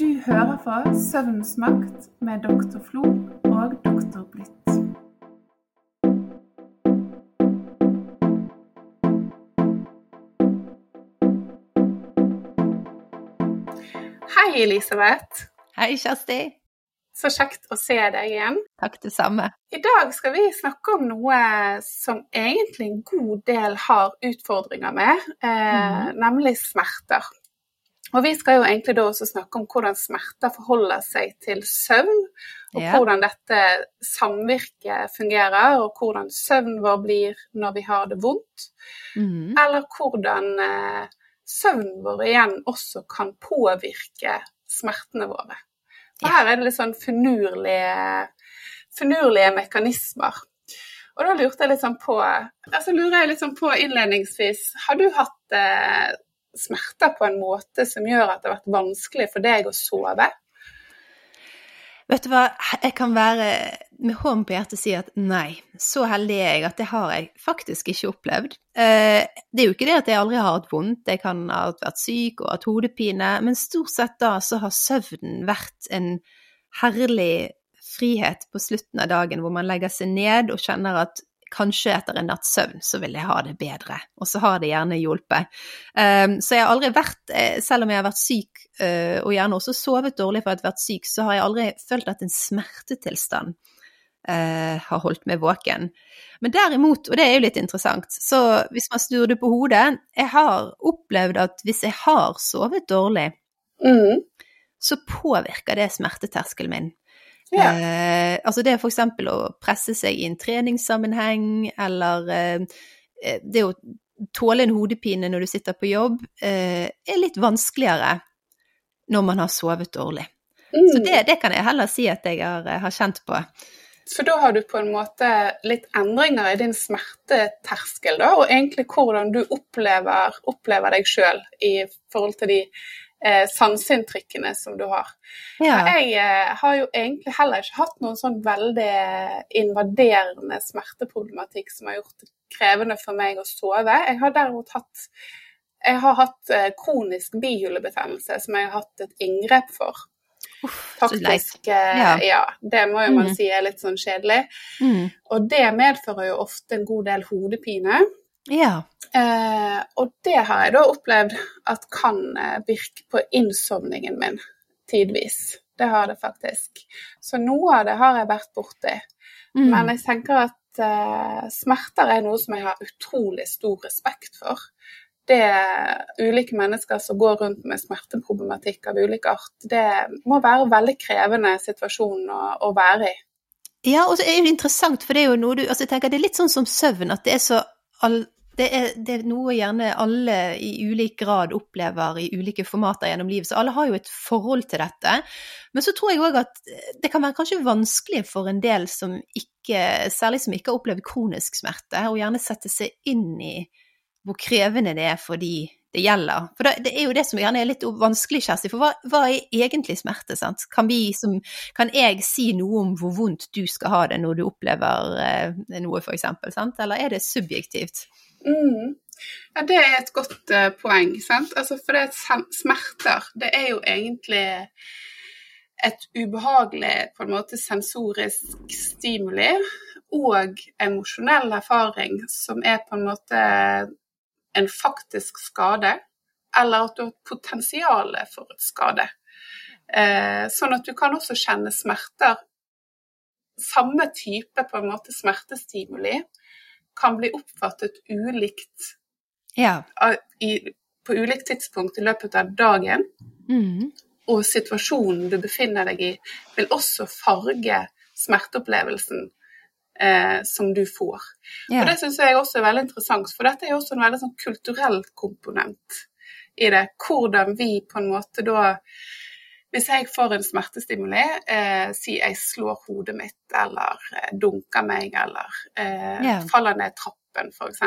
Du hører på Søvnens makt med doktor Flo og doktor Blitt. Hei, Elisabeth. Hei, Kjersti. Så kjekt å se deg igjen. Takk, det samme. I dag skal vi snakke om noe som egentlig en god del har utfordringer med, eh, nemlig smerter. Og vi skal jo egentlig da også snakke om hvordan smerter forholder seg til søvn, og Ja. hvordan dette samvirket fungerer, og hvordan søvnen vår blir når vi har det vondt. Mm. Eller hvordan eh, søvnen vår igjen også kan påvirke smertene våre. Og her er det litt sånn finurlige, finurlige mekanismer. Og da lurte jeg litt sånn på altså lurer jeg litt sånn på innledningsvis Har du hatt eh, smerter på en måte som gjør at det har vært vanskelig for deg å sove? Vet du hva, jeg kan være med hånden på hjertet si at nei, så heldig er jeg at det har jeg faktisk ikke opplevd. Eh, Det er jo ikke det at jeg aldri har hatt vondt, jeg kan ha vært syk og hatt hodepine, men stort sett da så har søvnen vært en herlig frihet på slutten av dagen hvor man legger seg ned og kjenner at kanskje etter en natts søvn så vil jeg ha det bedre, og så har det gjerne hjulpet. Um, så jeg har aldri vært, eh, selv om jeg har vært syk uh, og gjerne også sovet dårlig for at jeg har vært syk, så har jeg aldri følt at en smertetilstand uh, har holdt meg våken. Men derimot, og det er jo litt interessant, så hvis man snur det på hodet, jeg har opplevd at hvis jeg har sovet dårlig, Mm. så påvirker det smerteterskelen min. Ja. Eh, altså det er eksempel å presse seg i en treningssammenheng, eller eh, eh, det å tåle en hodepine når du sitter på jobb, eh, er litt vanskeligere når man har sovet dårlig. Så Mm. det, det kan jeg heller si at jeg har, har kjent på. For da har du på en måte litt endringer i din smerteterskel, da, og egentlig hvordan du opplever, opplever deg sjøl i forhold til de eh, sanseinntrykkene som du har. Ja. Jeg eh, har jo egentlig heller ikke hatt noen sånn veldig invaderende smerteproblematikk som har gjort det krevende for meg å sove. Jeg har derimot hatt jeg har hatt eh, kronisk bihulebetennelse som jeg har hatt et inngrep for. Uff. Faktisk, eh, Ja. ja. Det må jo man mm. si er litt sånn kjedelig. Mm. Og det medfører jo ofte en god del hodepine. Ja. Eh, og det har jeg da opplevd at kan eh, virke på innsovningen min tidvis. Det har det faktisk. Så noe av det har jeg vært borti. Mm. Men jeg tenker at eh, smerter er noe som jeg har utrolig stor respekt for. Det ulike mennesker som går rundt med smerteproblematikk av ulik art, det må være en veldig krevende situasjon å, å være i. Ja, og så er det interessant, for det er jo noe du Altså, jeg tenker det er litt sånn som søvn, at det er så all, det, er, det er noe gjerne alle i ulik grad opplever i ulike formater gjennom livet, så alle har jo et forhold til dette. Men så tror jeg òg at det kan være kanskje vanskelig for en del som ikke, særlig som ikke har opplevd kronisk smerte, å gjerne sette seg inn i hvor krevende det er for de det gjelder. For det, det er jo det som gjerne er litt vanskelig, Kjersti. For hva, hva er egentlig smerte? sant? Kan, vi som, kan jeg si noe om hvor vondt du skal ha det når du opplever eh, noe, f.eks.? Eller er det subjektivt? Mm. Ja, det er et godt uh, poeng. sant? Altså, for det er smerter, det er jo egentlig et ubehagelig på en måte sensorisk stimuli og emosjonell erfaring som er på en måte en faktisk skade, eller at du har potensial for et skade. Eh, sånn at du kan også kjenne smerter. Samme type på en måte smertestimuli kan bli oppfattet ulikt Ja. i, på ulikt tidspunkt i løpet av dagen. Mm. Og situasjonen du befinner deg i, vil også farge smerteopplevelsen eh, som du får. Yeah. Og Det syns jeg også er veldig interessant, for dette er jo også en veldig sånn kulturell komponent i det. Hvordan vi på en måte da Hvis jeg får en smertestimuli, eh, si jeg slår hodet mitt, eller eh, dunker meg, eller eh, yeah. faller ned trappen, f.eks.,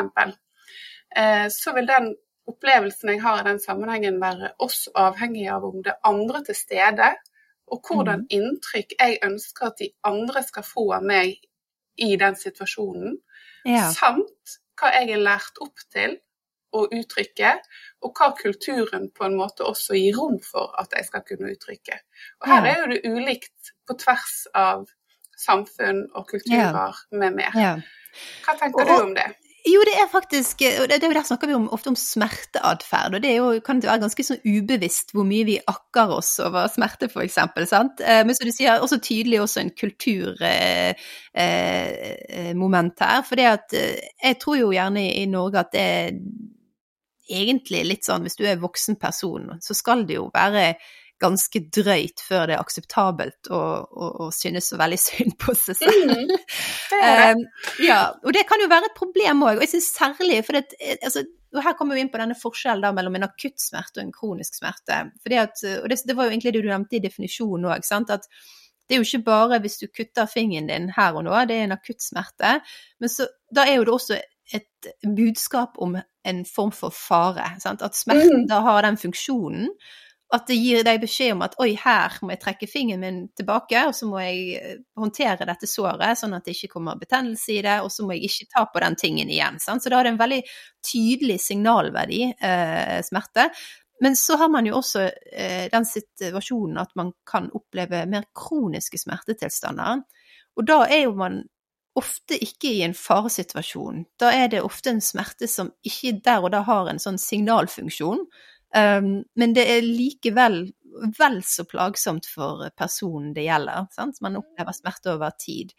eh, så vil den opplevelsen jeg har i den sammenhengen, være også avhengig av om det er andre til stede, og hvordan inntrykk jeg ønsker at de andre skal få av meg i den situasjonen, ja. samt hva jeg er lært opp til å uttrykke, og hva kulturen på en måte også gir rom for at jeg skal kunne uttrykke. Og her er jo det ulikt på tvers av samfunn og kulturer med mer. Ja. Hva tenker du om det? Jo, det er faktisk og det, det, Der snakker vi om, ofte om smerteatferd, og det jo, kan det være ganske sånn ubevisst hvor mye vi akker oss over smerte, f.eks. Eh, men som du sier, også tydelig også en kulturmoment eh, eh, her. For det at eh, jeg tror jo gjerne i Norge at det er egentlig litt sånn hvis du er voksen person, så skal det jo være ganske drøyt før det er akseptabelt å, å, å synes så veldig synd på seg selv. Mm, um, ja, og det kan jo være et problem òg, og jeg syns særlig for det, altså, og Her kommer vi inn på denne forskjellen da, mellom en akutt smerte og en kronisk smerte. At, og det, det var jo egentlig det du nevnte i definisjonen òg. At det er jo ikke bare hvis du kutter fingeren din her og nå, det er en akutt smerte. Men så, da er jo det også et budskap om en form for fare. Sant? At smerten mm. da har den funksjonen at det gir deg beskjed om at oi, her må jeg trekke fingeren min tilbake, og så må jeg eh, håndtere dette såret sånn at det ikke kommer betennelse i det, og så må jeg ikke ta på den tingen igjen. Sant? Så da er det en veldig tydelig signalverdi, eh, smerte. Men så har man jo også eh, den situasjonen at man kan oppleve mer kroniske smertetilstander. Og da er jo man ofte ikke i en faresituasjon. Da er det ofte en smerte som ikke der og da har en sånn signalfunksjon. Um, men det er likevel vel så plagsomt for personen det gjelder. Sant? Man opplever smerte over tid.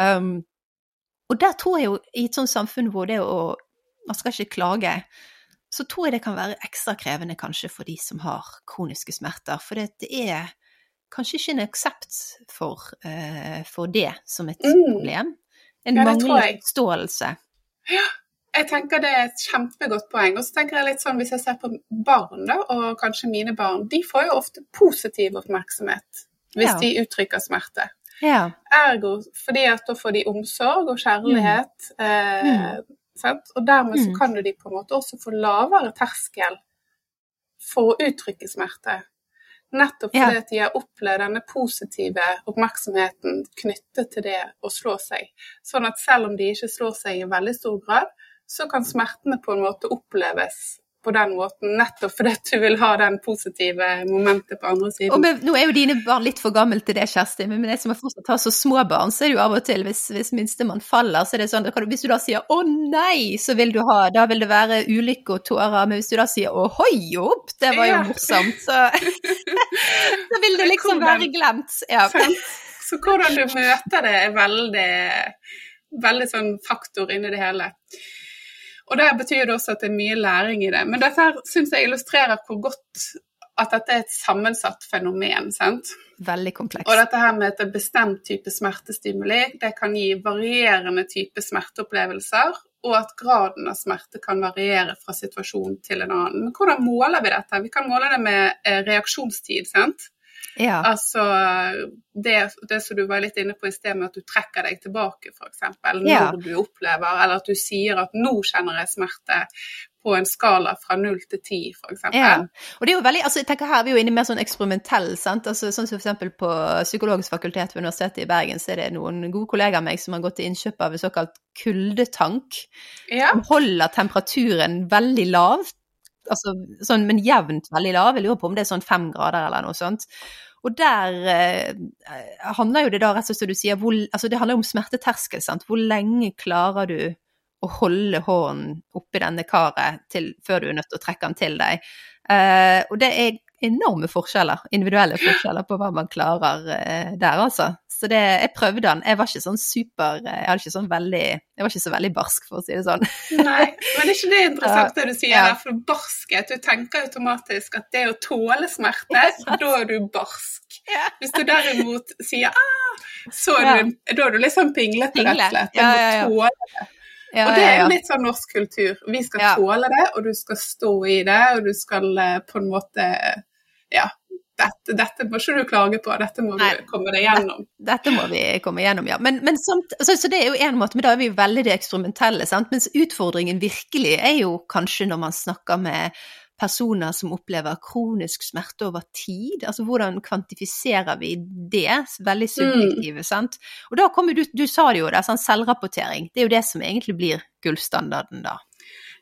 Um, og der tror jeg jo, i et sånt samfunn hvor det å Man skal ikke klage. Så tror jeg det kan være ekstra krevende kanskje for de som har kroniske smerter. For det er kanskje ikke en aksept for, uh, for det som et mm. problem. En ja, manglende forståelse. Ja, jeg tenker det er et kjempegodt poeng. Og så tenker jeg litt sånn, Hvis jeg ser på barn, da, og kanskje mine barn, de får jo ofte positiv oppmerksomhet hvis ja. de uttrykker smerte. Ja. Ergo fordi at da får de omsorg og kjærlighet. Mm. Eh, mm. Og dermed så kan du de på en måte også få lavere terskel for å uttrykke smerte. Nettopp fordi ja. at de har opplevd denne positive oppmerksomheten knyttet til det å slå seg. Sånn at selv om de ikke slår seg i veldig stor grad, så kan smertene på en måte oppleves på den måten, nettopp fordi du vil ha den positive momentet på andre siden. Og med, Nå er jo dine barn litt for gamle til det, Kjersti, men med det som er fortsatt har så små barn, så er det jo av og til, hvis, hvis minstemann faller, så er det sånn hvis du da sier 'å nei', så vil du ha Da vil det være ulykke og tårer, men hvis du da sier 'å hoi opp', det var jo ja. morsomt, så Så vil det liksom være glemt. Ja. Så, så hvordan du møter det, er veldig, veldig sånn faktor inni det hele. Og det betyr også at det er mye læring i det. Men dette her syns jeg illustrerer hvor godt at dette er et sammensatt fenomen. sant? Veldig komplekst. Og dette her med et bestemt type smertestimuli, det kan gi varierende type smerteopplevelser, og at graden av smerte kan variere fra situasjon til en annen. Men hvordan måler vi dette? Vi kan måle det med eh, reaksjonstid. sant? Ja. Altså det, det, som du var litt inne på i sted med at du trekker deg tilbake, f.eks. Når ja. du opplever, eller at du sier at 'nå kjenner jeg smerte' på en skala fra null til ti, f.eks. Ja. Og det er jo veldig, altså jeg tenker her er vi jo inne i mer sånn eksperimentell, sant. Altså, sånn som f.eks. på Psykologisk fakultet ved Universitetet i Bergen, så er det noen gode kollegaer av meg som har gått til innkjøp av en såkalt kuldetank. Ja. Som holder temperaturen veldig lav, altså, sånn, men jevnt veldig lav. Jeg lurer på om det er sånn fem grader eller noe sånt. Og der eh, handler jo det da rett og slett du sier, hvor, altså det handler om smerteterskel. sant? Hvor lenge klarer du å holde hånden oppi denne karet til, før du er nødt til å trekke den til deg? Eh, og det er enorme forskjeller, individuelle forskjeller på hva man klarer eh, der, altså. Så det, jeg prøvde den. Jeg var ikke sånn super Jeg, hadde ikke sånn veldig, jeg var ikke så veldig barsk, for å si det sånn. Nei, men er ikke det interessant det du sier ja. der? For barskhet, du tenker automatisk at det å tåle smerte, da er du barsk. Ja. Hvis du derimot sier ah, så er du, da er du litt sånn pinglete, rett og slett. Du må tåle det. Ja, og det er litt sånn norsk kultur. Vi skal tåle det, og du skal stå i det, og du skal eh, på en måte ja, dette, dette må ikke du klage på, dette må Nei, du komme deg gjennom. Dette må vi komme gjennom, ja. Men, men samt, så, så, det er jo én måte, men da er vi veldig det eksperimentelle. Sant? Mens utfordringen virkelig er jo kanskje når man snakker med personer som opplever kronisk smerte over tid. Altså hvordan kvantifiserer vi det? Veldig subjektive, mm. sant. Og da kommer du, du sa det jo, det er sånn selvrapportering. Det er jo det som egentlig blir gullstandarden da.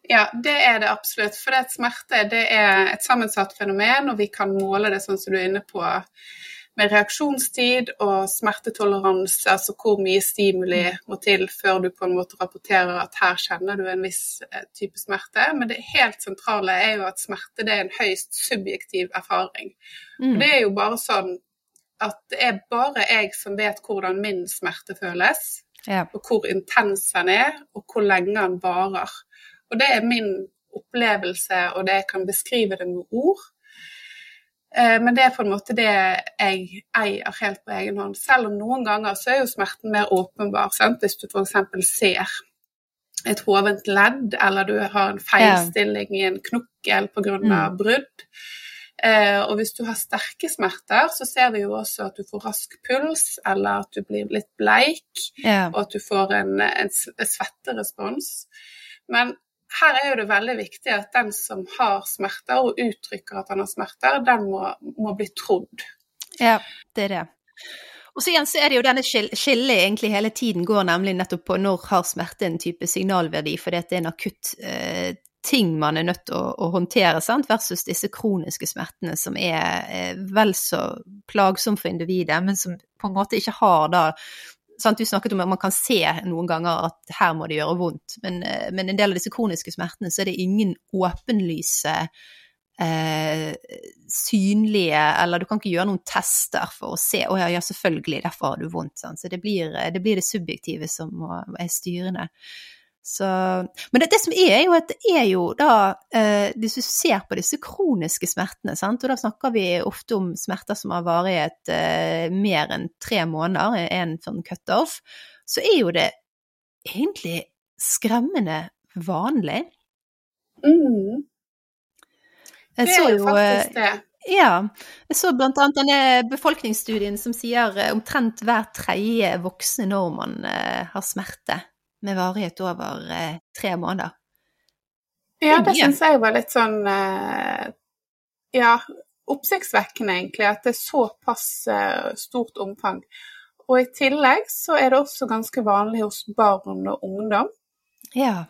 Ja, det er det absolutt. For det smerte det er et sammensatt fenomen, og vi kan måle det sånn som du er inne på, med reaksjonstid og smertetoleranse, altså hvor mye stimuli må til før du på en måte rapporterer at her kjenner du en viss eh, type smerte. Men det helt sentrale er jo at smerte det er en høyst subjektiv erfaring. Mm. Det er jo bare sånn at det er bare jeg som vet hvordan min smerte føles, ja. og hvor intens den er, og hvor lenge den varer. Og det er min opplevelse, og det jeg kan beskrive det med ord. Eh, men det er på en måte det jeg eier helt på egen hånd. Selv om noen ganger så er jo smerten mer åpenbar. Sant? Hvis du f.eks. ser et hovent ledd, eller du har en feilstilling i en knokkel pga. Mm. brudd. Eh, og hvis du har sterke smerter, så ser vi jo også at du får rask puls, eller at du blir litt bleik, og at du får en, en, en svetterespons. Men her er det veldig viktig at den som har smerter og uttrykker at han har smerter, den må, må bli trodd. Ja, det er det. Og så igjen så er det jo denne skillet egentlig hele tiden går nemlig nettopp på når har smerte en type signalverdi, fordi at det er en akutt eh, ting man er nødt til å, å, håndtere, sant? versus disse kroniske smertene som er eh, vel så plagsomme for individet, men som på en måte ikke har da sant? Du snakket om at man kan se noen ganger at her må det gjøre vondt, men, eh, men en del av disse kroniske smertene så er det ingen åpenlyse eh, synlige Eller du kan ikke gjøre noen tester for å se å ja, ja, selvfølgelig, derfor har du vondt. Sant? Så det blir, det blir, det subjektive som er styrende. Så, men det, det, som er, er jo at det er jo da eh, Hvis du ser på disse kroniske smertene, sant? og da snakker vi ofte om smerter som har varighet eh, mer enn tre måneder, en sånn cutoff, så er jo det egentlig skremmende vanlig. Mm. Det er jo faktisk det. Ja. Jeg så blant annet denne befolkningsstudien som sier eh, omtrent hver tredje voksne nordmann eh, har smerte med varighet over eh, tre måneder. Ja, det syns jeg var litt sånn eh, Ja, oppsiktsvekkende, egentlig, at det er såpass eh, stort omfang. Og i tillegg så er det også ganske vanlig hos barn og ungdom. Ja.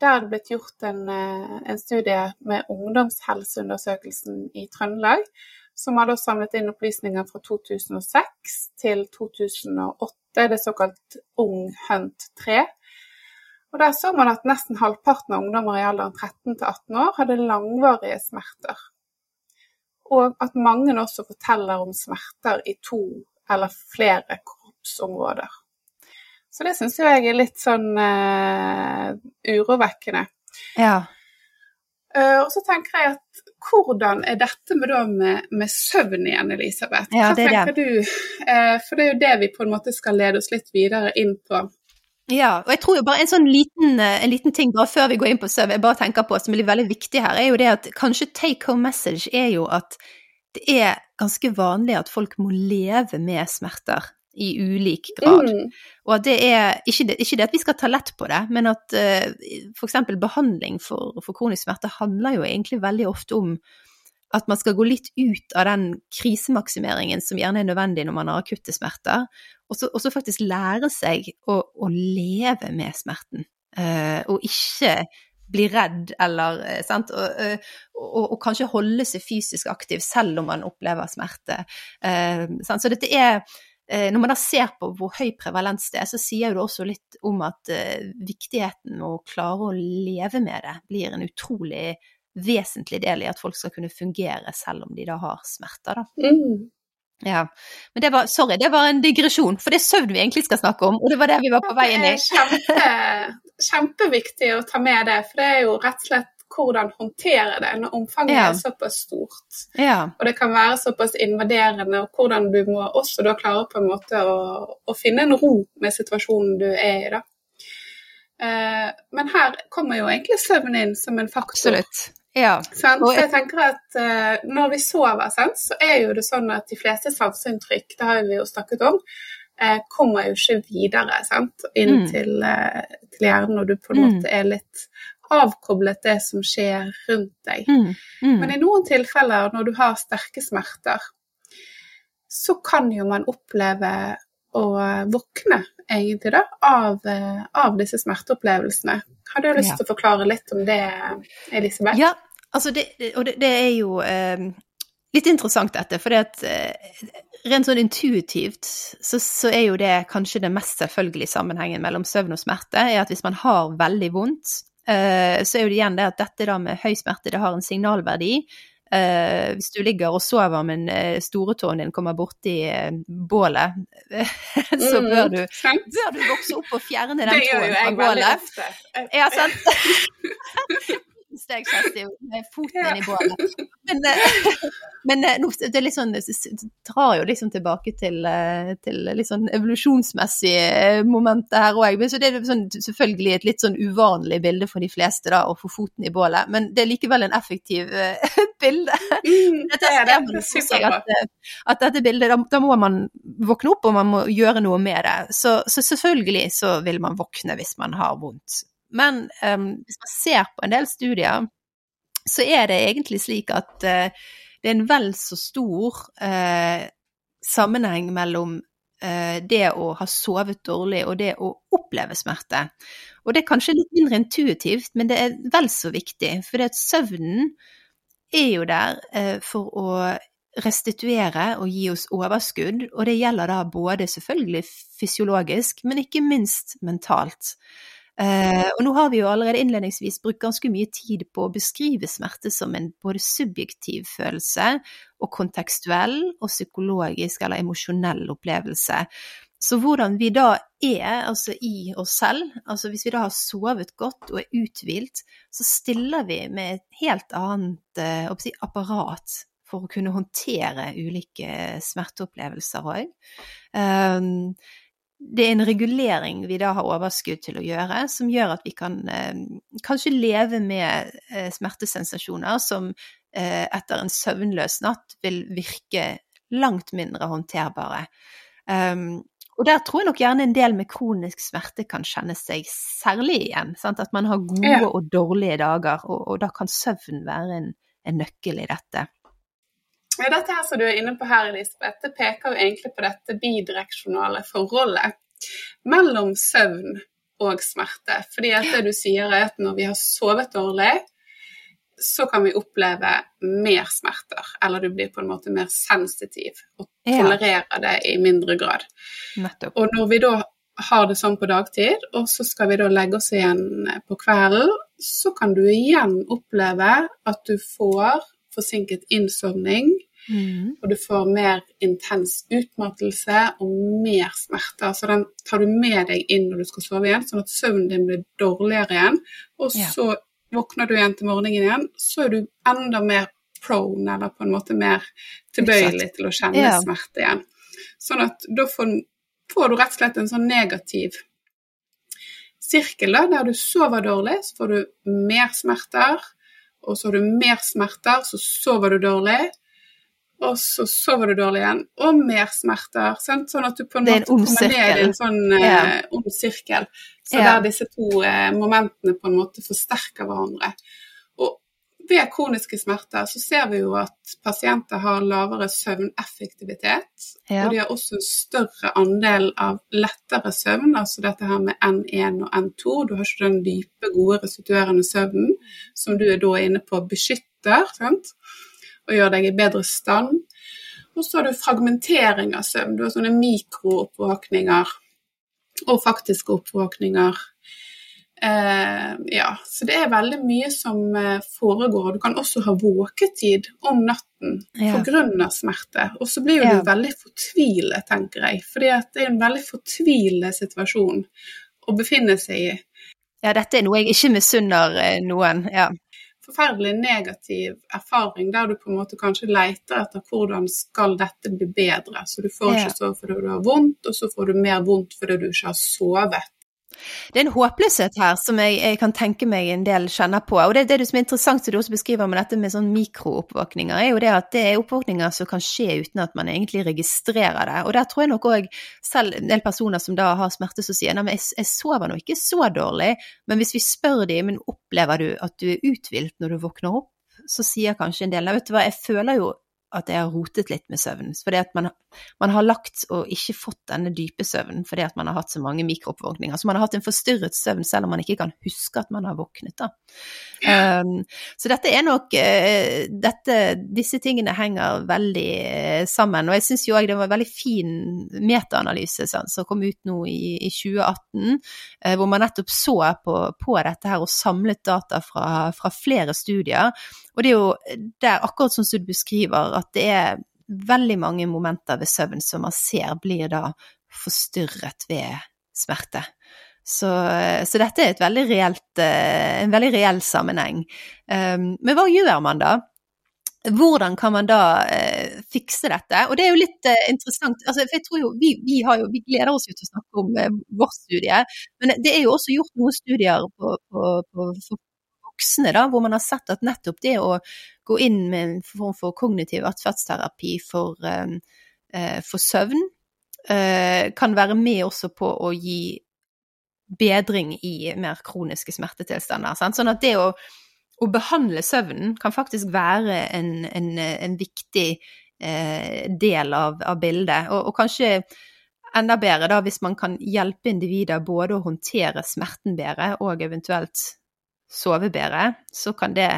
Der er det blitt gjort en, eh, en studie med ungdomshelseundersøkelsen i Trøndelag, som har samlet inn opplysninger fra 2006 til 2008 det er såkalt Ung Hunt 3. Og Der så man at nesten halvparten av ungdommer i alderen 13 til 18 år hadde langvarige smerter. Og at mange også forteller om smerter i to eller flere kroppsområder. Så det syns jeg er litt sånn uh, urovekkende. Ja. Uh, og så tenker jeg at hvordan er dette med, med, med søvn igjen, Elisabeth? Ja, Hva tenker det. du? Uh, for det er jo det vi på en måte skal lede oss litt videre inn på. Ja, og jeg tror jo bare en sånn liten, en liten ting bare før vi går inn på søvn, jeg bare tenker på som blir veldig viktig her, er jo det at kanskje take home message er jo at det er ganske vanlig at folk må leve med smerter i ulik grad. Mm. Og at det er ikke det, ikke det, at vi skal ta lett på det, men at uh, eh, f.eks. behandling for, for, kronisk smerte handler jo egentlig veldig ofte om at man skal gå litt ut av den krisemaksimeringen som gjerne er nødvendig når man har akutte smerter, og så faktisk lære seg å, å leve med smerten, uh, og ikke bli redd eller eh, sant, og, og, og, kanskje holde seg fysisk aktiv selv om man opplever smerte. Uh, så dette er når man da ser på hvor høy prevalens det er, så sier det også litt om at uh, viktigheten med å klare å leve med det blir en utrolig vesentlig del i at folk skal kunne fungere selv om de da har smerter, da. Mm. Ja. Men det var, sorry, det var en digresjon, for det er søvn vi egentlig skal snakke om, og det var det vi var på vei inn i. Det kjempe, kjempeviktig å ta med det, for det er jo rett og slett hvordan håndtere det når omfanget ja. er såpass stort. Ja. Og det kan være såpass invaderende, og hvordan du må også da klare på en måte å, å finne en ro med situasjonen du er i. da. Uh, men her kommer jo egentlig søvn inn som en faktor. Absolutt. Ja. Så jeg tenker at uh, når vi sover, så er jo det sånn at de fleste sanseinntrykk, det har vi jo snakket om, uh, kommer jo ikke videre sant? inn mm. til, til, hjernen når du på en mm. måte er litt avkoblet det som skjer rundt deg. Mm, mm. Men i noen tilfeller, når du har sterke smerter, så kan jo man oppleve å våkne egentlig, da, av, eh, av disse smerteopplevelsene. Har du lyst Ja. til å forklare litt om det, Elisabeth? Ja, altså det, og det, det er jo eh, litt interessant dette, for det at eh, rent sånn intuitivt så, så er jo det kanskje den mest selvfølgelige sammenhengen mellom søvn og smerte, er at hvis man har veldig vondt, så er jo det igjen det at dette da med høy smerte, det har en signalverdi. Uh, hvis du ligger og sover, men uh, storetåen din kommer borti uh, bålet, så Mm, bør du, bør du vokse opp og fjerne den tåen fra bålet. Det gjør jo jeg veldig ofte. Ja, sant? Steg Kjersti, med foten Ja. inn i bålet. Men, eh, men eh, det er litt sånn, det drar jo liksom tilbake til, eh, til litt sånn evolusjonsmessige momenter her òg. Så det er sånn, selvfølgelig et litt sånn uvanlig bilde for de fleste, da, å få foten i bålet. Men det er likevel en effektiv bilde. Mm, det er det. Det er at, at dette bildet, da, da må man våkne opp, og man må gjøre noe med det. Så, så selvfølgelig så vil man våkne hvis man har vondt. Men um, hvis man ser på en del studier, så er det egentlig slik at uh, det er en vel så stor uh, sammenheng mellom uh, det å ha sovet dårlig og det å oppleve smerte. Og det er kanskje litt mindre intuitivt, men det er vel så viktig. For det at søvnen er jo der for å restituere og gi oss overskudd, og det gjelder da både selvfølgelig fysiologisk, men ikke minst mentalt. Eh, og nå har vi jo allerede innledningsvis brukt ganske mye tid på å beskrive smerte som en både subjektiv følelse og kontekstuell og psykologisk eller emosjonell opplevelse. Så hvordan vi da er, altså i oss selv, altså hvis vi da har sovet godt og er uthvilt, så stiller vi med et helt annet eh, apparat for å kunne håndtere ulike smerteopplevelser òg. Det er en regulering vi da har overskudd til å gjøre, som gjør at vi kan eh, kanskje leve med eh, smertesensasjoner som eh, etter en søvnløs natt vil virke langt mindre håndterbare. Um, og der tror jeg nok gjerne en del med kronisk smerte kan kjenne seg særlig igjen. Sant? At man har gode og dårlige dager, og, og da kan søvn være en, en nøkkel i dette. Ja, dette her som du er inne på her, Elisabeth, det peker jo egentlig på dette bidireksjonale forholdet mellom søvn og smerte. Fordi at det du sier er at når vi har sovet dårlig, så kan vi oppleve mer smerter. Eller du blir på en måte mer sensitiv og tolererer det i mindre grad. Nettopp. Og når vi da har det sånn på dagtid, og så skal vi da legge oss igjen på kvelden, så kan du igjen oppleve at du får forsinket innsovning, Mm. og du får mer intens utmattelse og mer smerter. Så den tar du med deg inn når du skal sove igjen, sånn at søvnen din blir dårligere igjen. Og Ja. så våkner du igjen til morgenen igjen, så er du enda mer prone, eller på en måte mer tilbøyelig til å kjenne Ja. smerte igjen. Sånn at da får, får du rett og slett en sånn negativ sirkel, da, der du sover dårlig, så får du mer smerter, og så har du mer smerter, så sover du dårlig, og så sover du dårlig igjen, og mer smerter. Sant? Sånn at du på en en måte kommer ned i en sånn Ja. eh, ond sirkel. Så Ja. der disse to eh, momentene på en måte forsterker hverandre. Og ved kroniske smerter så ser vi jo at pasienter har lavere søvneffektivitet. Ja. Og de har også en større andel av lettere søvn, altså dette her med N1 og N2. Du har ikke den dype, gode, restituerende søvnen som du er da inne på beskytter, sant? Og gjør deg i bedre stand. Og så har du fragmentering av søvn. Du har sånne mikrooppvåkninger og faktiske oppvåkninger. Eh, ja, så det er veldig mye som eh, foregår. Du kan også ha våketid om natten Ja. pga. smerte. Og så blir jo Ja. du veldig fortvilet, tenker jeg. Fordi det er en veldig fortvilet situasjon å befinne seg i. ja, dette er noe jeg ikke misunner eh, noen. Ja. Forferdelig negativ erfaring der du på en måte kanskje leter etter hvordan skal dette bli bedre. Så du får ikke sove fordi du har vondt, og så får du mer vondt fordi du ikke har sovet. Det er en håpløshet her som jeg, jeg kan tenke meg en del kjenner på. Og det, det som er interessant som du også beskriver med dette med sånn mikrooppvåkninger, er jo det at det er oppvåkninger som kan skje uten at man egentlig registrerer det. Og der tror jeg nok òg selv en del personer som da har smerte som sier nei, jeg, jeg sover nå ikke så dårlig, men hvis vi spør dem men opplever du at du er uthvilt når du våkner opp, så sier kanskje en del vet du hva, jeg føler jo at jeg har rotet litt med søvn. Fordi at man, man har lagt og ikke fått denne dype søvnen fordi at man har hatt så mange mikrooppvåkninger. Så man har hatt en forstyrret søvn selv om man ikke kan huske at man har våknet. da. Um, så dette er nok uh, dette, Disse tingene henger veldig uh, sammen. Og jeg syns jo òg det var en veldig fin metaanalyse sånn, som kom ut nå i, i 2018, uh, hvor man nettopp så på, på, dette her og samlet data fra, fra flere studier. Og det er jo der, akkurat som du beskriver, at det er veldig mange momenter ved søvn som man ser blir da forstyrret ved smerte. Så, så dette er veldig reelt, eh, en veldig reell sammenheng. Um, men hva gjør man da? Hvordan kan man da eh, fikse dette? Og det er jo litt eh, interessant, altså, for jeg tror jo vi, vi, jo, vi, gleder oss jo til å snakke om vårt studie, men det er jo også gjort noen studier på, på, på, voksne, da, hvor man har sett at nettopp det å gå inn med en form for kognitiv atferdsterapi for, eh, eh, for søvn, eh, kan være med også på å gi bedring i mer kroniske smertetilstander. Sant? Sånn at det å, å, behandle søvnen kan faktisk være en, en, en viktig eh, del av, av bildet. Og, og, kanskje enda bedre da hvis man kan hjelpe individer både å håndtere smerten bedre og eventuelt sove bedre, så kan det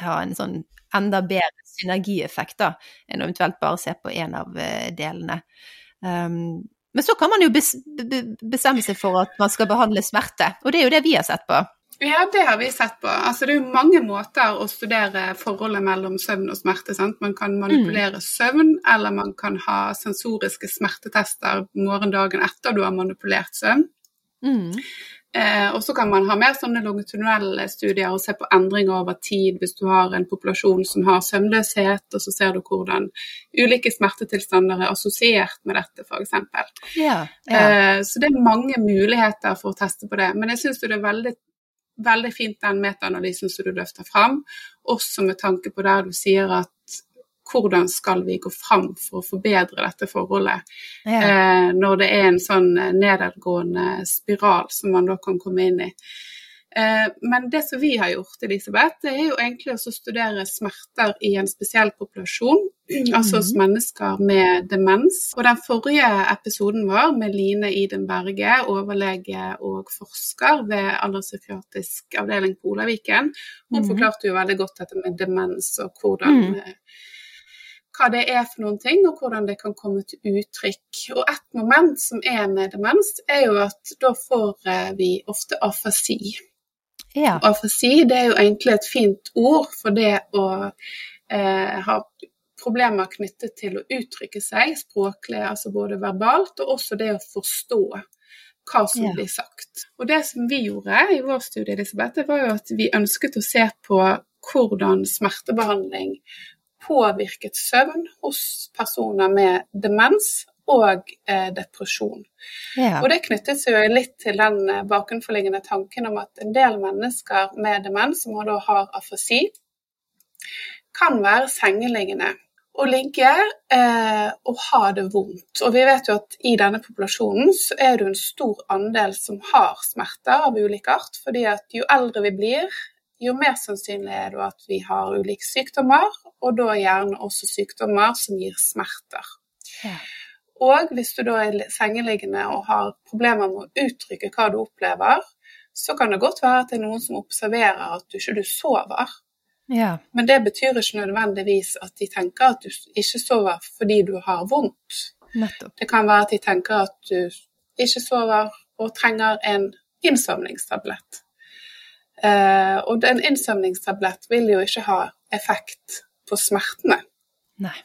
ha en sånn enda bedre synergieffekt da, enn eventuelt bare se på én av eh, delene. Um, men så kan man jo bestemme seg for at man skal behandle smerte, og det er jo det vi har sett på. Ja, det har vi sett på. Altså, det er jo mange måter å studere forholdet mellom søvn og smerte. Sant? Man kan manipulere mm. søvn, eller man kan ha sensoriske smertetester morgendagen etter du har manipulert søvn. Mm. Eh, og så kan man ha mer sånne longitudinelle studier og se på endringer over tid hvis du har en populasjon som har søvnløshet, og så ser du hvordan ulike smertetilstander er assosiert med dette, f.eks. Ja, ja. eh, så det er mange muligheter for å teste på det. Men jeg syns det er veldig, veldig fint den metaanalysen som du løfter fram, også med tanke på der du sier at hvordan skal vi gå fram for å forbedre dette forholdet. Ja. Eh, når det er en sånn eh, nedadgående spiral som man da kan komme inn i. Eh, men det som vi har gjort, Elisabeth, det er jo egentlig å studere smerter i en spesiell populasjon. Mm. Altså hos mennesker med demens. Og den forrige episoden vår med Line Iden Berge, overlege og forsker ved alderspsykiatrisk avdeling på Olaviken, hun mm. forklarte jo veldig godt dette med demens og hvordan mm hva det er for noen ting, og hvordan det kan komme til uttrykk. Og et moment som er med demens, er jo at da får eh, vi ofte afasi. Ja. Afasi det er jo egentlig et fint ord for det å eh, ha problemer knyttet til å uttrykke seg språklig, altså både verbalt, og også det å forstå hva som ja. blir sagt. Og det som vi gjorde i vår studie, Elisabeth, det var jo at vi ønsket å se på hvordan smertebehandling påvirket søvn hos personer med demens og eh, depresjon. Ja. Og det knyttet jo litt til den eh, bakenforliggende tanken om at en del mennesker med demens, som da har afasi, kan være sengeliggende og ligge eh, og ha det vondt. Og vi vet jo at i denne populasjonen så er det en stor andel som har smerter av ulik art, fordi at jo eldre vi blir, jo mer sannsynlig er det at vi har ulike sykdommer, og da gjerne også sykdommer som gir smerter. Ja. Og hvis du da er sengeliggende og har problemer med å uttrykke hva du opplever, så kan det godt være at det er noen som observerer at du ikke du sover. Ja. Men det betyr ikke nødvendigvis at de tenker at du ikke sover fordi du har vondt. Nettopp. Det kan være at de tenker at du ikke sover og trenger en innsovningstablett. Eh, og en innsøvningstablett vil jo ikke ha effekt på smertene. Nei.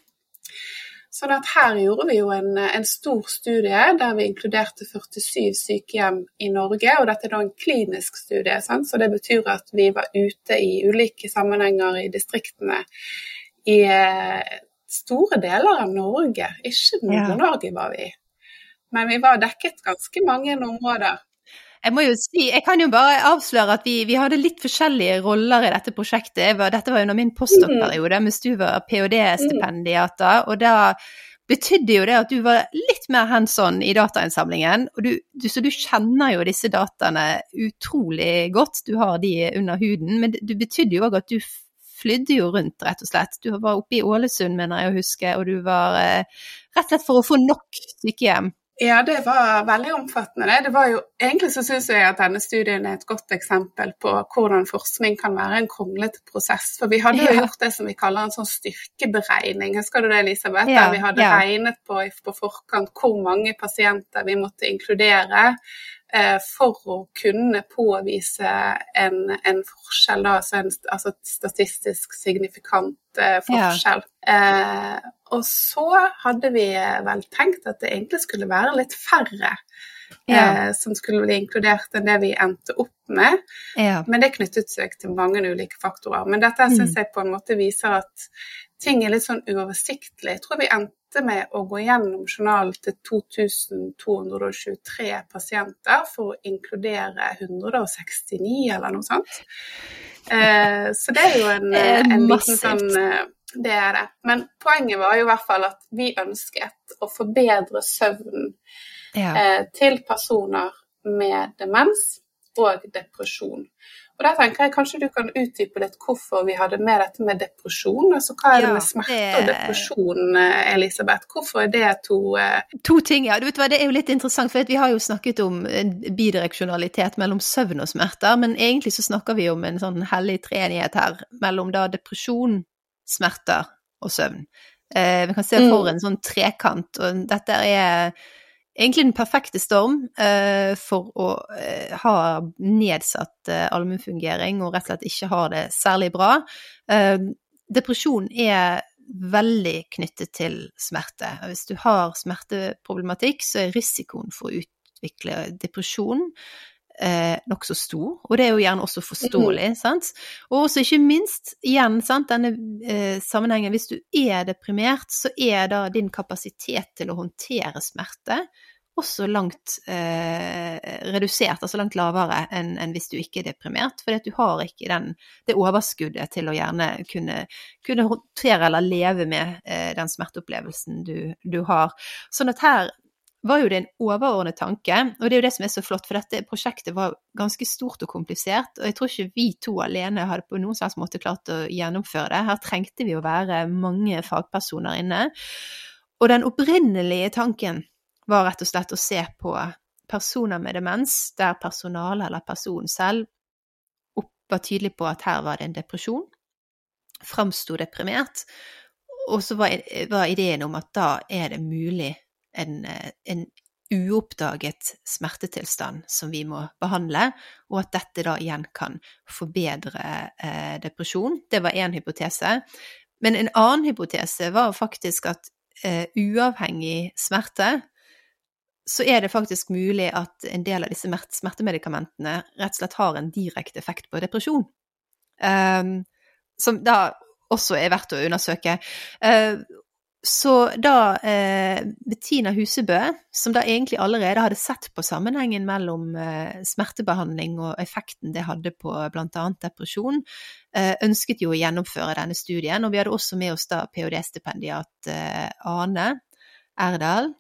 Sånn at her gjorde vi jo en, en, stor studie der vi inkluderte 47 sykehjem i Norge. Og dette er da en klinisk studie, sant? så det betyr at vi var ute i ulike sammenhenger i distriktene i eh, store deler av Norge. Ikke Nord-Norge var vi, men vi var dekket ganske mange områder. Jeg må jo si, jeg kan jo bare avsløre at vi, vi hadde litt forskjellige roller i dette prosjektet. Var, dette var under min postdoc-periode, mens du var ph.d.-stipendiater. Og da betydde jo det at du var litt mer hands on i datainnsamlingen. Og du, du, så du kjenner jo disse dataene utrolig godt, du har de under huden. Men det betydde jo òg at du flydde jo rundt, rett og slett. Du var oppe i Ålesund, mener jeg å huske, og du var eh, rett og slett for å få nok sykehjem. Ja, det var veldig omfattende. Det var jo, egentlig så syns jeg at denne studien er et godt eksempel på hvordan forskning kan være en kronglete prosess. For vi hadde jo Ja. gjort det som vi kaller en sånn styrkeberegning. Husker du det, Elisabeth? Ja, Der vi hadde ja. regnet på på forkant hvor mange pasienter vi måtte inkludere for å kunne påvise en, en forskjell, da, altså en altså statistisk signifikant forskjell. forskjell. Eh, og så hadde vi vel tenkt at det egentlig skulle være litt færre Ja. eh, som skulle bli inkludert enn det vi endte opp med. Ja. Men det knyttet seg til mange ulike faktorer. Men dette Mm. syns jeg på en måte viser at ting er litt sånn uoversiktlig. Jeg tror vi endte med å gå gjennom journalen til 2223 pasienter for å inkludere 169 eller noe sånt. Eh, så det er jo en, en liten sånn eh, Det er det. Men poenget var jo i hvert fall at vi ønsket å forbedre søvnen Ja. eh, til personer med demens og depresjon. Og der tenker jeg kanskje du kan utdype litt hvorfor vi hadde med dette med depresjon. Altså hva er det Ja, med smerte det- og depresjon, eh, Elisabeth? Hvorfor er det to eh, To ting, ja. Du vet hva, Det er jo litt interessant, for vi har jo snakket om bidireksjonalitet mellom søvn og smerter, men egentlig så snakker vi om en sånn hellig treenighet her mellom da depresjon, smerter og søvn. Eh, vi kan se for Mm. en sånn trekant, og dette er egentlig den perfekte storm eh, for å eh, ha nedsatt eh, allmennfungering og rett og slett ikke ha det særlig bra. Eh, depresjon er veldig knyttet til smerte. Hvis du har smerteproblematikk, så er risikoen for å utvikle depresjon eh, nokså stor, og det er jo gjerne også forståelig, sant. Og også ikke minst, igjen, sant, denne eh, sammenhengen, hvis du er deprimert, så er da din kapasitet til å håndtere smerte også langt eh, redusert, altså langt lavere enn en hvis du ikke er deprimert, fordi at du har ikke den, det overskuddet til å gjerne kunne, kunne håndtere eller leve med eh, den smerteopplevelsen du, du har. Sånn at her var jo det en overordnet tanke, og det er jo det som er så flott, for dette prosjektet var ganske stort og komplisert, og jeg tror ikke vi to alene hadde på noen slags måte klart å gjennomføre det. Her trengte vi å være mange fagpersoner inne. Og den opprinnelige tanken var rett og slett å se på personer med demens, der personalet eller personen selv var tydelig på at her var det en depresjon, framsto deprimert, og så var, var ideen om at da er det mulig en, en uoppdaget smertetilstand som vi må behandle, og at dette da igjen kan forbedre eh, depresjon. Det var én hypotese. Men en annen hypotese var faktisk at eh, uavhengig smerte, så er det faktisk mulig at en del av disse smertemedikamentene rett og slett har en direkte effekt på depresjon. Um, som da også er verdt å undersøke. Uh, så da eh, Bettina Husebø, som da egentlig allerede hadde sett på sammenhengen mellom eh, smertebehandling og effekten det hadde på bl.a. depresjon, eh, ønsket jo å gjennomføre denne studien. Og vi hadde også med oss da ph.d.-stipendiat eh, Ane Erdal.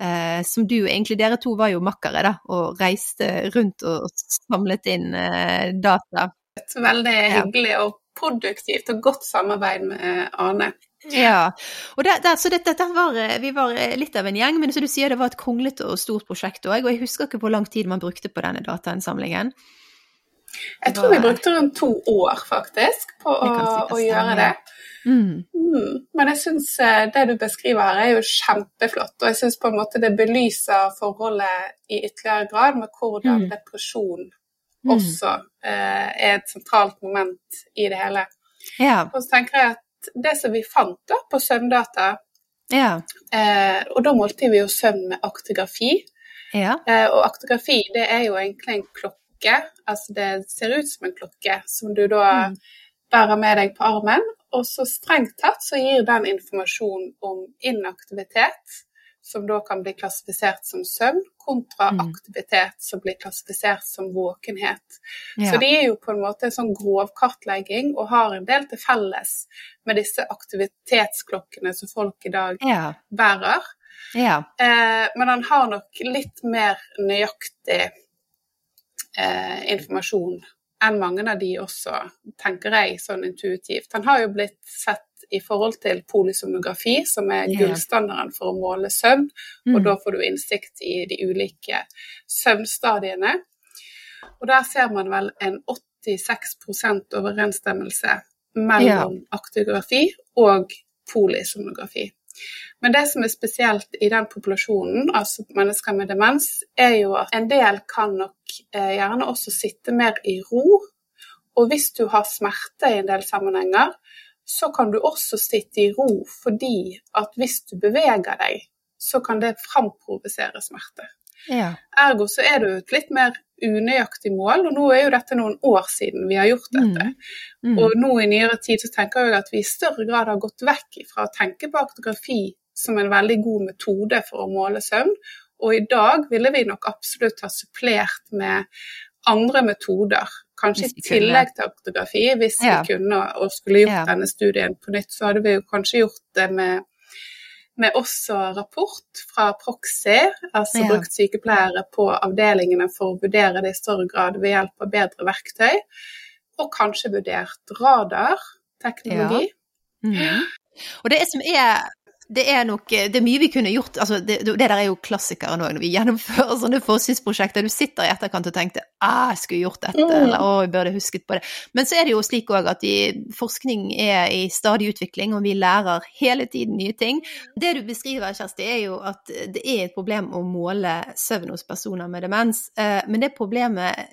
Eh, som du egentlig, dere to var jo makkere, da, og reiste rundt og, og samlet inn eh, data. veldig hyggelig og produktivt og godt samarbeid med Ane? Ja, og det, det, så dette, dette var, eh, vi var eh, litt av en gjeng, men som du sier, det var et kronglete og stort prosjekt òg, og jeg husker ikke hvor lang tid man brukte på denne datainnsamlingen. Jeg tror vi brukte rundt to år, faktisk, på å, si å gjøre det. Mm. Mm. Men jeg syns det du beskriver her, er jo kjempeflott. Og jeg syns på en måte det belyser forholdet i ytterligere grad med hvordan Mm. depresjon Mm. også eh, er et sentralt moment i det hele. Ja, Og så tenker jeg at det som vi fant da på søvndata, ja, eh, og da målte vi jo søvn med aktigrafi. ja. Eh, og aktigrafi det er jo egentlig en klokke. Altså det ser ut som en klokke som du da Mm. bærer med deg på armen. Og så strengt tatt så gir den informasjon om inaktivitet, som da kan bli klassifisert som søvn, kontra Mm. aktivitet som blir klassifisert som våkenhet. ja. Så de er jo på en måte en sånn grov kartlegging og har en del til felles med disse aktivitetsklokkene som folk i dag ja. bærer. ja. Eh, men han har nok litt mer nøyaktig eh, informasjon enn mange av de også, tenker jeg sånn intuitivt. Han har jo blitt sett i forhold til polisomografi, som er Ja. gullstandarden for å måle søvn, og Mm. da får du innsikt i de ulike søvnstadiene. Og der ser man vel en 86% overensstemmelse mellom aktografi og polysomnografi. Men det som er spesielt i den populasjonen, altså mennesker med demens, er jo at en del kan nok eh, gjerne også sitte mer i ro. Og hvis du har smerte i en del sammenhenger, så kan du også sitte i ro fordi at hvis du beveger deg, så kan det framprovosere smerte. Ja. Ergo så er det jo et litt mer unøyaktig mål, og nå er jo dette noen år siden vi har gjort dette. Mm. Og nå i nyere tid så tenker jeg at vi i større grad har gått vekk fra å tenke på aktografi som en veldig god metode for å måle søvn, og i dag ville vi nok absolutt ha supplert med andre metoder, kanskje i tillegg til aktografi, hvis Ja. vi kunne og skulle gjort Ja. denne studien på nytt, så hadde vi jo kanskje gjort det med med også rapport fra Proxy, altså Ja. brukt sykepleiere på avdelingene for å vurdere det i større grad ved hjelp av bedre verktøy, og kanskje vurdert radarteknologi. Mm. Og det som er det er nok Det er mye vi kunne gjort. altså Det, det der er jo klassikeren òg, når vi gjennomfører sånne forskningsprosjekter. Du sitter i etterkant og tenker ah, jeg skulle gjort dette, Mm. eller å, jeg burde husket på det. Men så er det jo slik òg at de, forskning er i stadig utvikling, og vi lærer hele tiden nye ting. Det du beskriver, Kjersti, er jo at det er et problem å måle søvn hos personer med demens. Eh, Men det problemet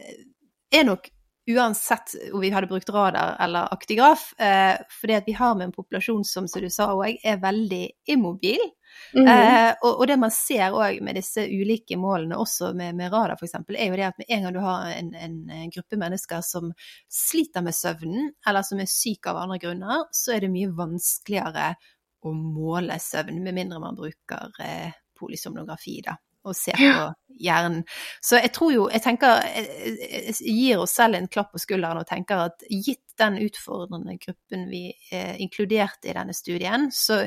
er nok uansett om vi hadde brukt radar eller aktigraf, eh, fordi vi har med en populasjon som, som du sa òg, er veldig immobil. Mhm. Eh, og, og det man ser òg med disse ulike målene, også med, med radar f.eks., er jo det at med en gang du har en, en gruppe mennesker som sliter med søvnen, eller som er syke av andre grunner, så er det mye vanskeligere å måle søvn, med mindre man bruker eh, polysomnografi, da og ser på hjernen. Så jeg tror jo Jeg tenker jeg, jeg gir oss selv en klapp på skulderen og tenker at gitt den utfordrende gruppen vi eh, inkluderte i denne studien, så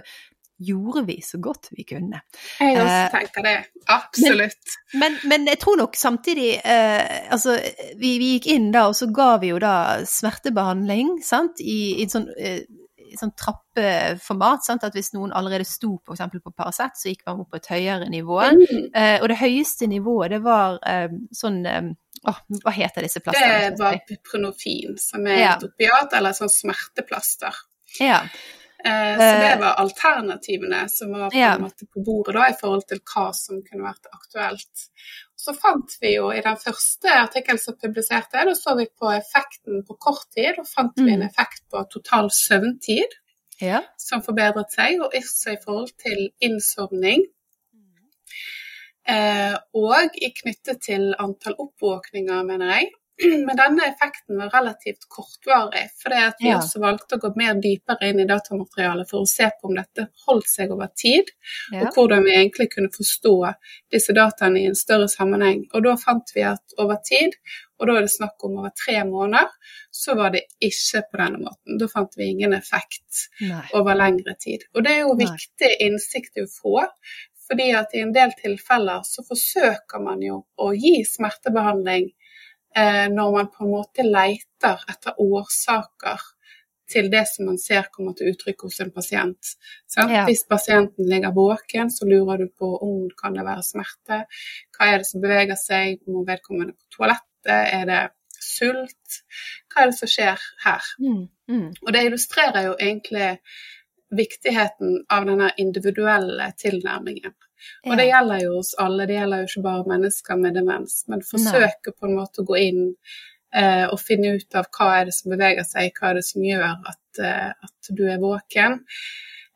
gjorde vi så godt vi kunne. Jeg også Eh, tenker det. Absolutt. Men, men jeg tror nok samtidig eh, Altså, vi, vi gikk inn da, og så ga vi jo da smertebehandling, sant, i, i en sånn eh, sånn trappeformat. Sant? At hvis noen allerede sto f.eks. på Paracet, så gikk man opp på et høyere nivå. Mm. Eh, og det høyeste nivået, det var eh, sånn åh, Hva heter disse Det var buprenorfin, som er Ja. et opiat, eller sånn smerteplaster. Ja. Eh, Så det Eh, var alternativene som var på, ja. på bordet da, i forhold til hva som kunne vært aktuelt. Så fant vi jo i den første artikkelen som publiserte, da så vi på effekten på kort tid, og fant vi en Mm. effekt på total søvntid ja. som forbedret seg, og også i forhold til innsovning. Eh, og i knyttet til antall oppvåkninger, mener jeg. Men denne effekten var relativt kortvarig, fordi at vi Ja. også valgte å gå mer dypere inn i datamaterialet for å se på om dette holdt seg over tid, ja. og hvordan vi egentlig kunne forstå disse dataene i en større sammenheng. Og da fant vi at over tid, og da er det snakk om over tre måneder, så var det ikke på denne måten. Da fant vi ingen effekt Nei. over lengre tid. Og det er jo Nei. viktig innsikt å få, fordi at i en del tilfeller så forsøker man jo å gi smertebehandling eh, når man på en måte leter etter årsaker til det som man ser kommer til uttrykk hos en pasient. Ja. Hvis pasienten ligger våken, så lurer du på om det kan det være smerte. Hva er det som beveger seg? Må vedkommende på toalettet? Er det sult? Hva er det som skjer her? Mm, mm. Og det illustrerer jo egentlig viktigheten av denne individuelle tilnærmingen. Og det gjelder jo oss alle, det gjelder jo ikke bare mennesker med demens, men forsøke på en måte å gå inn eh, og finne ut av hva er det som beveger seg, hva er det som gjør at, eh, at du er våken.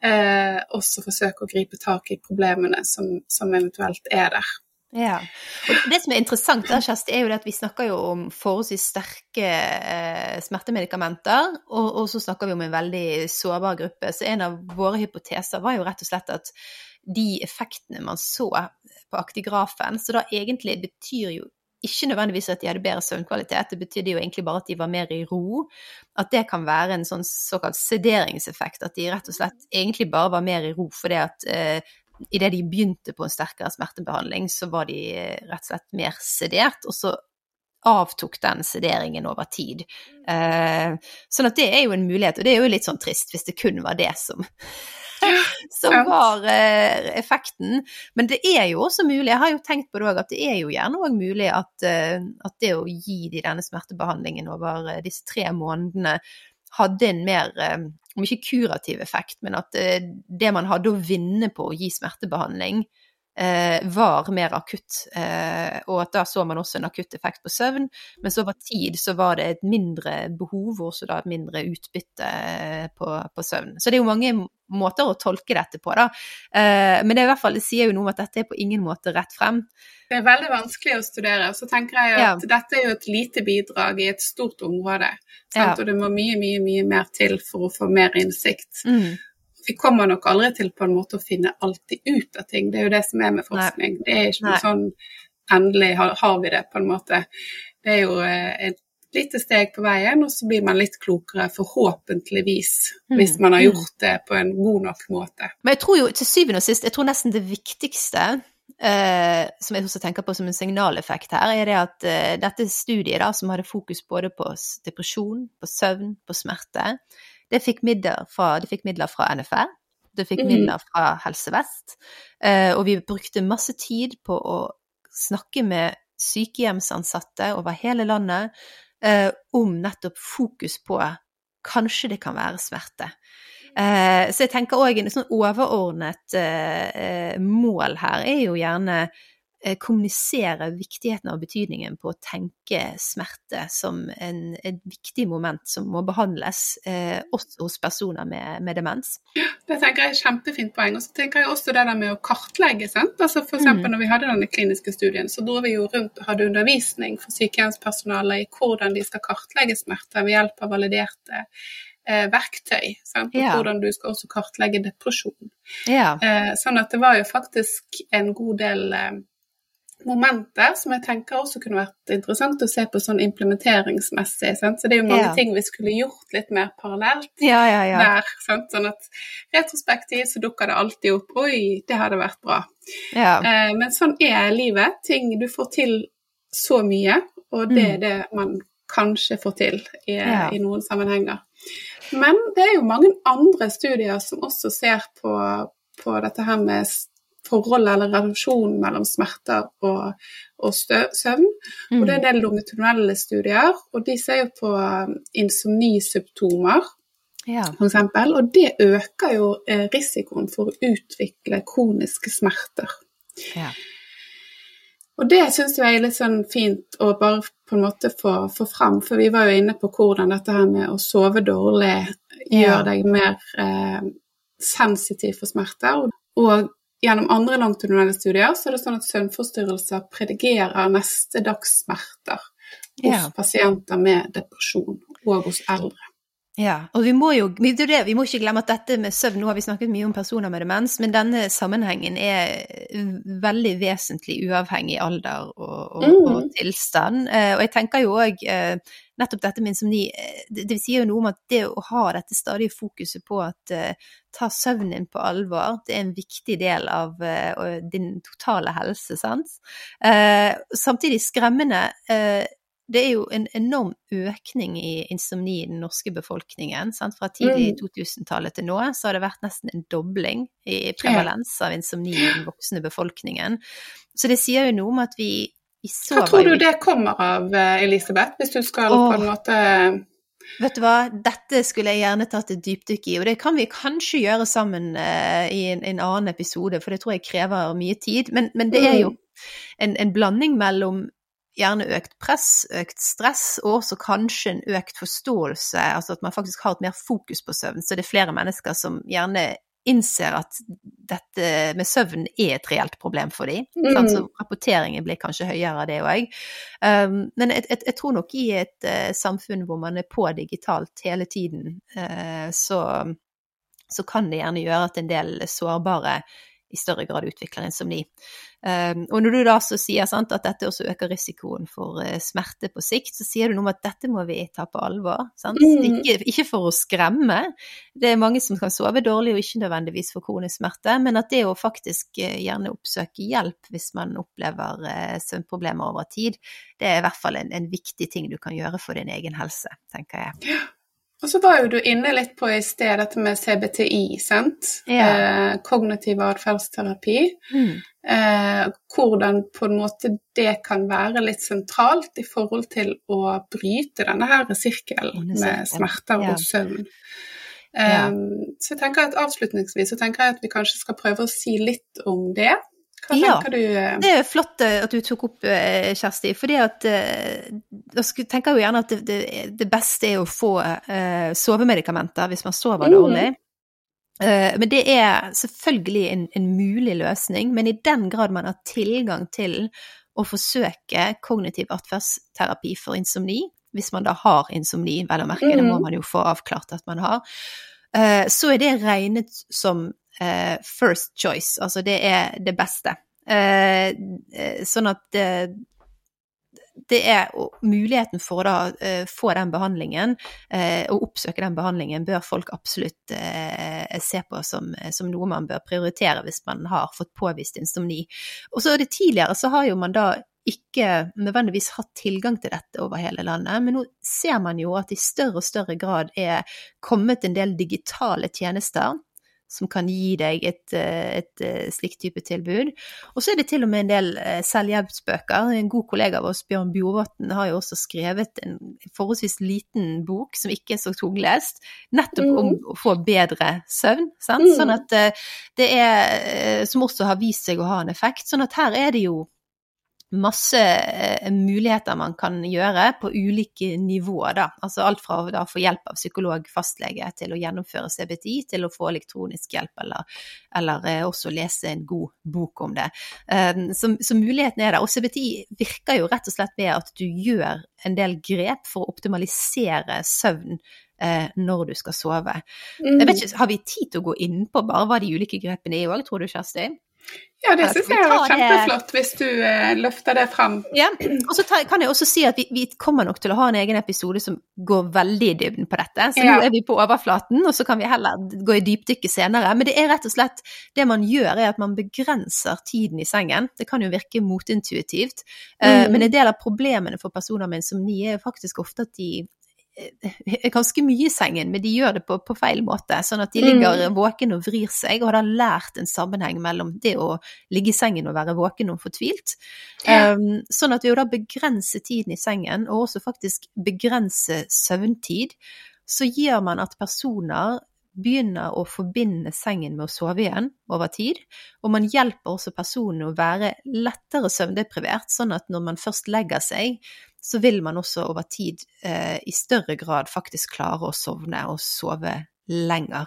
Eh, også forsøke å gripe tak i problemene som, som eventuelt er der. Ja. Og det som er interessant der, Kjersti, er jo det at vi snakker jo om forholdsvis sterke eh, smertemedikamenter, og, og så snakker vi om en veldig sårbar gruppe. Så en av våre hypoteser var jo rett og slett at de effektene man så på aktigrafen, så da egentlig betyr jo ikke nødvendigvis at de hadde bedre søvnkvalitet, det betydde jo egentlig bare at de var mer i ro. At det kan være en sånn såkalt sederingseffekt, at de rett og slett egentlig bare var mer i ro fordi at eh, idet de begynte på en sterkere smertebehandling, så var de eh, rett og slett mer sedert, og så avtok den sederingen over tid. Eh, sånn at det er jo en mulighet, og det er jo litt sånn trist hvis det kun var det som som var eh, effekten. Men det er jo også mulig, jeg har jo tenkt på det òg, at det er jo gjerne òg mulig at, eh, at, det å gi de denne smertebehandlingen over eh, disse tre månedene hadde en mer, eh, om ikke kurativ effekt, men at eh, det man hadde å vinne på å gi smertebehandling, eh, var mer akutt, eh, og at da så man også en akutt effekt på søvn. Mens over tid så var det et mindre behov, og også da et mindre utbytte eh, på, på, søvn. Så det er jo mange måter å tolke dette på, da. Eh, men det, i hvert fall, det sier jo noe om at dette er på ingen måte rett frem. Det er veldig vanskelig å studere. Så tenker jeg at ja. dette er jo et lite bidrag i et stort område. Ja. Og det må mye, mye, mye mer til for å få mer innsikt. Mm vi kommer nok aldri til på en måte å finne alltid ut av ting. Det er jo det som er med forskning. Nei. Det er ikke noe sånn endelig har, har, vi det, på en måte. Det er jo eh, et lite steg på veien, og så blir man litt klokere, forhåpentligvis, mm. hvis man har mm. gjort det på en god nok måte. Men jeg tror jo til syvende og sist, jeg tror nesten det viktigste Uh, som jeg også tenker på som en signaleffekt her, er det at uh, dette studiet, da, som hadde fokus både på depresjon, på søvn, på smerte, det fikk midler fra, de fikk midler fra NFR, det fikk mm. midler fra Helse Vest, eh, og vi brukte masse tid på å snakke med sykehjemsansatte over hele landet eh, om nettopp fokus på kanskje det kan være smerte. Eh, så jeg tenker òg en sånn overordnet mål her er jo gjerne kommunisere viktigheten av betydningen på å tenke smerte som en, et viktig moment som må behandles eh, også hos personer med, med, demens. Det tenker jeg er kjempefint poeng. Og så tenker jeg også det der med å kartlegge. sant? Altså F.eks. Mm. når vi hadde denne kliniske studien, så dro vi jo rundt og hadde undervisning for sykehjemspersonalet i hvordan de skal kartlegge smerte ved hjelp av validerte eh, verktøy. Sant? Og ja. hvordan du skal også kartlegge depresjon. Ja. Eh, sånn at det var jo faktisk en god del eh, momenter som jeg tenker også kunne vært interessant å se på sånn implementeringsmessig. Sant? Så det er jo mange ja. ting vi skulle gjort litt mer parallelt ja, ja, der. Sant? Sånn at retrospektivt så dukker det alltid opp Oi, det hadde vært bra. Eh, men sånn er livet. Ting du får til så mye, og det er mm. det man kanskje får til i, i noen sammenhenger. Men det er jo mange andre studier som også ser på, på dette her med forholdet eller relasjonen mellom smerter og, og søvn. Mm. Og det er en del longitudinelle studier, og de ser jo på um, insomnisymptomer. Ja. For eksempel, og det øker jo eh, risikoen for å utvikle kroniske smerter. Ja. Og det syns jeg er litt sånn fint å bare på en måte få, få fram, for vi var jo inne på hvordan dette her med å sove dårlig gjør deg mer eh, sensitiv for smerter. Og Gjennom andre langtunnelige studier så er det sånn at søvnforstyrrelser predigerer neste dags smerter hos ja. pasienter med depresjon og hos eldre. Ja, og vi må jo vi må ikke glemme at dette med søvn Nå har vi snakket mye om personer med demens, men denne sammenhengen er veldig vesentlig uavhengig alder og, og, mm. og tilstand. Eh, og jeg tenker jo òg eh, nettopp dette med insomni eh, det, det sier jo noe om at det å ha dette stadige fokuset på at ta søvnen din på alvor, det er en viktig del av din totale helse, sant. samtidig skremmende det er jo en enorm økning i insomni i den norske befolkningen. Sant? Fra tidlig mm. 2000-tallet til nå så har det vært nesten en dobling i prevalens av insomni i den voksne befolkningen. Så det sier jo noe om at vi, vi sover Hva tror du det kommer av, eh, Elisabeth, hvis du skal Åh. på en måte Vet du hva, dette skulle jeg gjerne tatt et dypdykk i, og det kan vi kanskje gjøre sammen uh, i en, en, annen episode, for det tror jeg krever mye tid. Men, men det er jo mm. en, en blanding mellom gjerne økt press, økt stress, og også kanskje en økt forståelse, altså at man faktisk har et mer fokus på søvn. Så det er flere mennesker som gjerne innser at dette med søvn er et reelt problem for dem. Mm. Så rapporteringen blir kanskje høyere av det òg. Um, men jeg, jeg, jeg, tror nok i et uh, samfunn hvor man er på digitalt hele tiden, uh, så, så, kan det gjerne gjøre at en del sårbare i større grad utvikler insomni. Um, og når du da så sier sant, at dette også øker risikoen for uh, smerte på sikt, så sier du noe om at dette må vi ta på alvor. Mm. Ikke, ikke, for å skremme, det er mange som kan sove dårlig og ikke nødvendigvis for kronisk smerte, men at det å faktisk uh, gjerne oppsøke hjelp hvis man opplever uh, søvnproblemer over tid, det er i hvert fall en, en viktig ting du kan gjøre for din egen helse, tenker jeg. Og så var jo du inne litt på i sted dette med CBTI, sant? Ja. Eh, kognitiv atferdsterapi. Mm. Eh, hvordan på en måte det kan være litt sentralt i forhold til å bryte denne her sirkelen med smerter og søvn. Ja. Um, så jeg tenker at Avslutningsvis så tenker jeg at vi kanskje skal prøve å si litt om det. Hva ja, du? Eh? Det er flott eh, at du tok opp, eh, Kjersti. fordi at Da tenker jeg jo gjerne at det, det, beste er å få uh, sovemedikamenter hvis man sover mm. dårlig. Uh, men det er selvfølgelig en, en, mulig løsning. Men i den grad man har tilgang til å forsøke kognitiv atferdsterapi for insomni, hvis man da har insomni, vel å merke, mm. det må mm. man jo få avklart at man har, så er det regnet som uh, first choice, altså det er det beste. Uh, sånn at det, det er muligheten for å da få den behandlingen, og oppsøke den behandlingen, bør folk absolutt se på som, som, noe man bør prioritere hvis man har fått påvist insomni. Og så er det tidligere så har jo man da ikke nødvendigvis hatt tilgang til dette over hele landet, men nå ser man jo at i større og større grad er kommet en del digitale tjenester som kan gi deg et, eh, et, et eh, slikt type tilbud. Og så er det til og med en del eh, selvhjelpsbøker. En god kollega av oss, Bjørn Bjorvatn, har jo også skrevet en forholdsvis liten bok som ikke er så tunglest, nettopp om mm. å få bedre søvn. Sant? Sånn mm. at det er Som også har vist seg å ha en effekt. Sånn at her er det jo masse eh, muligheter man kan gjøre på ulike nivåer, da. Altså alt fra å få hjelp av psykolog, fastlege, til å gjennomføre CBTI, til å få elektronisk hjelp, eller, eller eh, også lese en god bok om det. Um, så, så, muligheten er der. Og CBTI virker jo rett og slett ved at du gjør en del grep for å optimalisere søvn eh, når du skal sove. Mm. Jeg vet ikke, Har vi tid til å gå inn på bare hva de ulike grepene er òg, tror du Kjersti? Ja, det syns jeg var kjempeflott hvis du eh, løfter det fram. Ja, og så kan jeg også si at vi, vi, kommer nok til å ha en egen episode som går veldig i dybden på dette. Så ja. nå er vi på overflaten, og så kan vi heller gå i dypdykket senere. Men det er rett og slett det man gjør, er at man begrenser tiden i sengen. Det kan jo virke motintuitivt, mm. uh, men en del av problemene for personer med insomni er faktisk ofte at de Eh, ganske mye i sengen, men de gjør det på, på feil måte. Sånn at de ligger mm. våken og vrir seg, og har lært en sammenheng mellom det å ligge i sengen og være våken og fortvilt. Ja. Um, sånn at ved å da begrense tiden i sengen, og også faktisk begrense søvntid, så gjør man at personer begynner å forbinde sengen med å sove igjen over tid, og man hjelper også personen å være lettere søvndeprivert, sånn at når man først legger seg, så vil man også over tid eh, i større grad faktisk klare å sovne og sove lenger.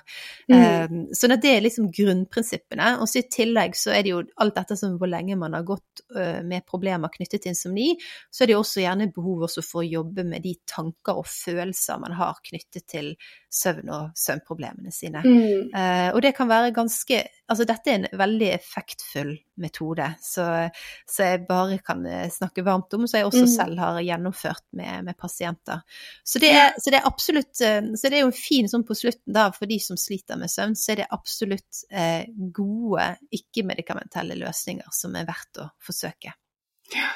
Mm. Um, så det er liksom grunnprinsippene. Og så i tillegg så er det jo alt dette som hvor lenge man har gått uh, med problemer knyttet til insomni, så er det jo også gjerne behov også for å jobbe med de tanker og følelser man har knyttet til søvn og søvnproblemene sine. Mm. Uh, og det kan være ganske Altså dette er en veldig effektfull metode, så, så jeg bare kan eh, snakke varmt om, som jeg også mm. selv har gjennomført med, med pasienter. Så det, er, så det, er, absolutt Så det er jo en fin sånn på slutten da, for de som sliter med søvn, så er det absolutt eh, gode ikke-medikamentelle løsninger som er verdt å forsøke. Ja.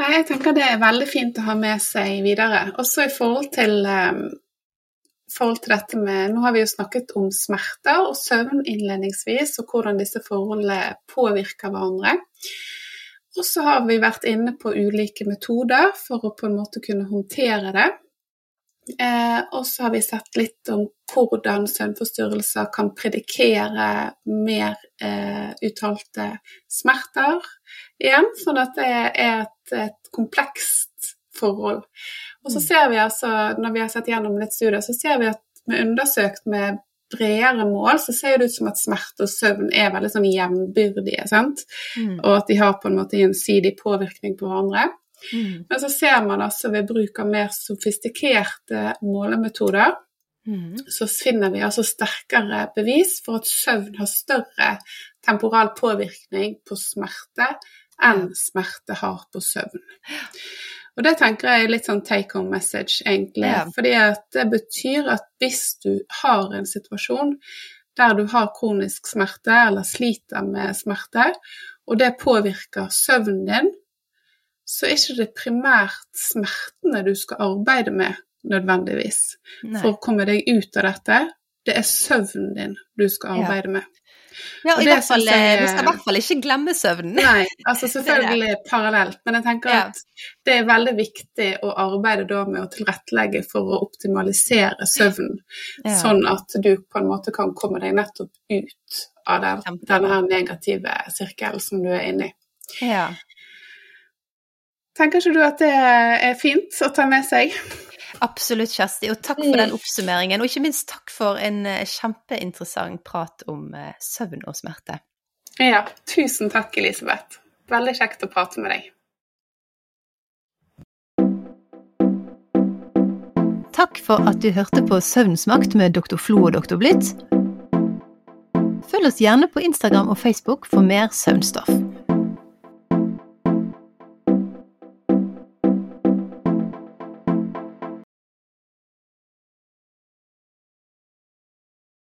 Nei, jeg tenker det er veldig fint å ha med seg videre. Også i forhold til, um, forhold til dette med Nå har vi jo snakket om smerter og søvn innledningsvis, og hvordan disse forholdene påvirker hverandre. Og så har vi vært inne på ulike metoder for å på en måte kunne håndtere det. Eh, og så har vi sett litt om hvordan søvnforstyrrelser kan predikere mer eh, uttalte smerter igjen, sånn at det er et, et komplekst forhold. Og så mm. ser vi altså, når vi har sett gjennom litt studier, så ser vi at vi undersøkt med bredere mål, så ser det ut som at smerte og søvn er veldig sånn jevnbyrdige. sant? Mm. Og at de har på en måte gjensidig påvirkning på hverandre. Mm. Men så ser man altså ved bruk av mer sofistikerte målemetoder, mm. så finner vi altså sterkere bevis for at søvn har større temporal påvirkning på smerte enn smerte har på søvn. Og det tenker jeg er litt sånn take home message, egentlig. Ja. Fordi at det betyr at hvis du har en situasjon der du har kronisk smerte eller sliter med smerte, og det påvirker søvnen din, så er ikke det primært smertene du skal arbeide med nødvendigvis Nei. for å komme deg ut av dette. Det er søvnen din du skal Ja. arbeide med. Ja, og i hvert fall, jeg- eh, Vi skal i hvert fall ikke glemme søvnen. Nei, altså selvfølgelig parallelt, men jeg tenker Ja. at det er veldig viktig å arbeide da med å tilrettelegge for å optimalisere søvnen, Ja. sånn at du på en måte kan komme deg nettopp ut av den, denne negative sirkelen som du er inne i. Ja. Tenker ikke du at det er fint å ta med seg? Absolutt, Kjersti. Og takk for den oppsummeringen. Og ikke minst takk for en eh, kjempeinteressant prat om eh, søvn og smerte. Ja, tusen takk, Elisabeth. Veldig kjekt å prate med deg. Takk for at du hørte på Søvnsmakt med Dr. Flo og Dr. Blitt. Følg oss gjerne på Instagram og Facebook for mer søvnstoff.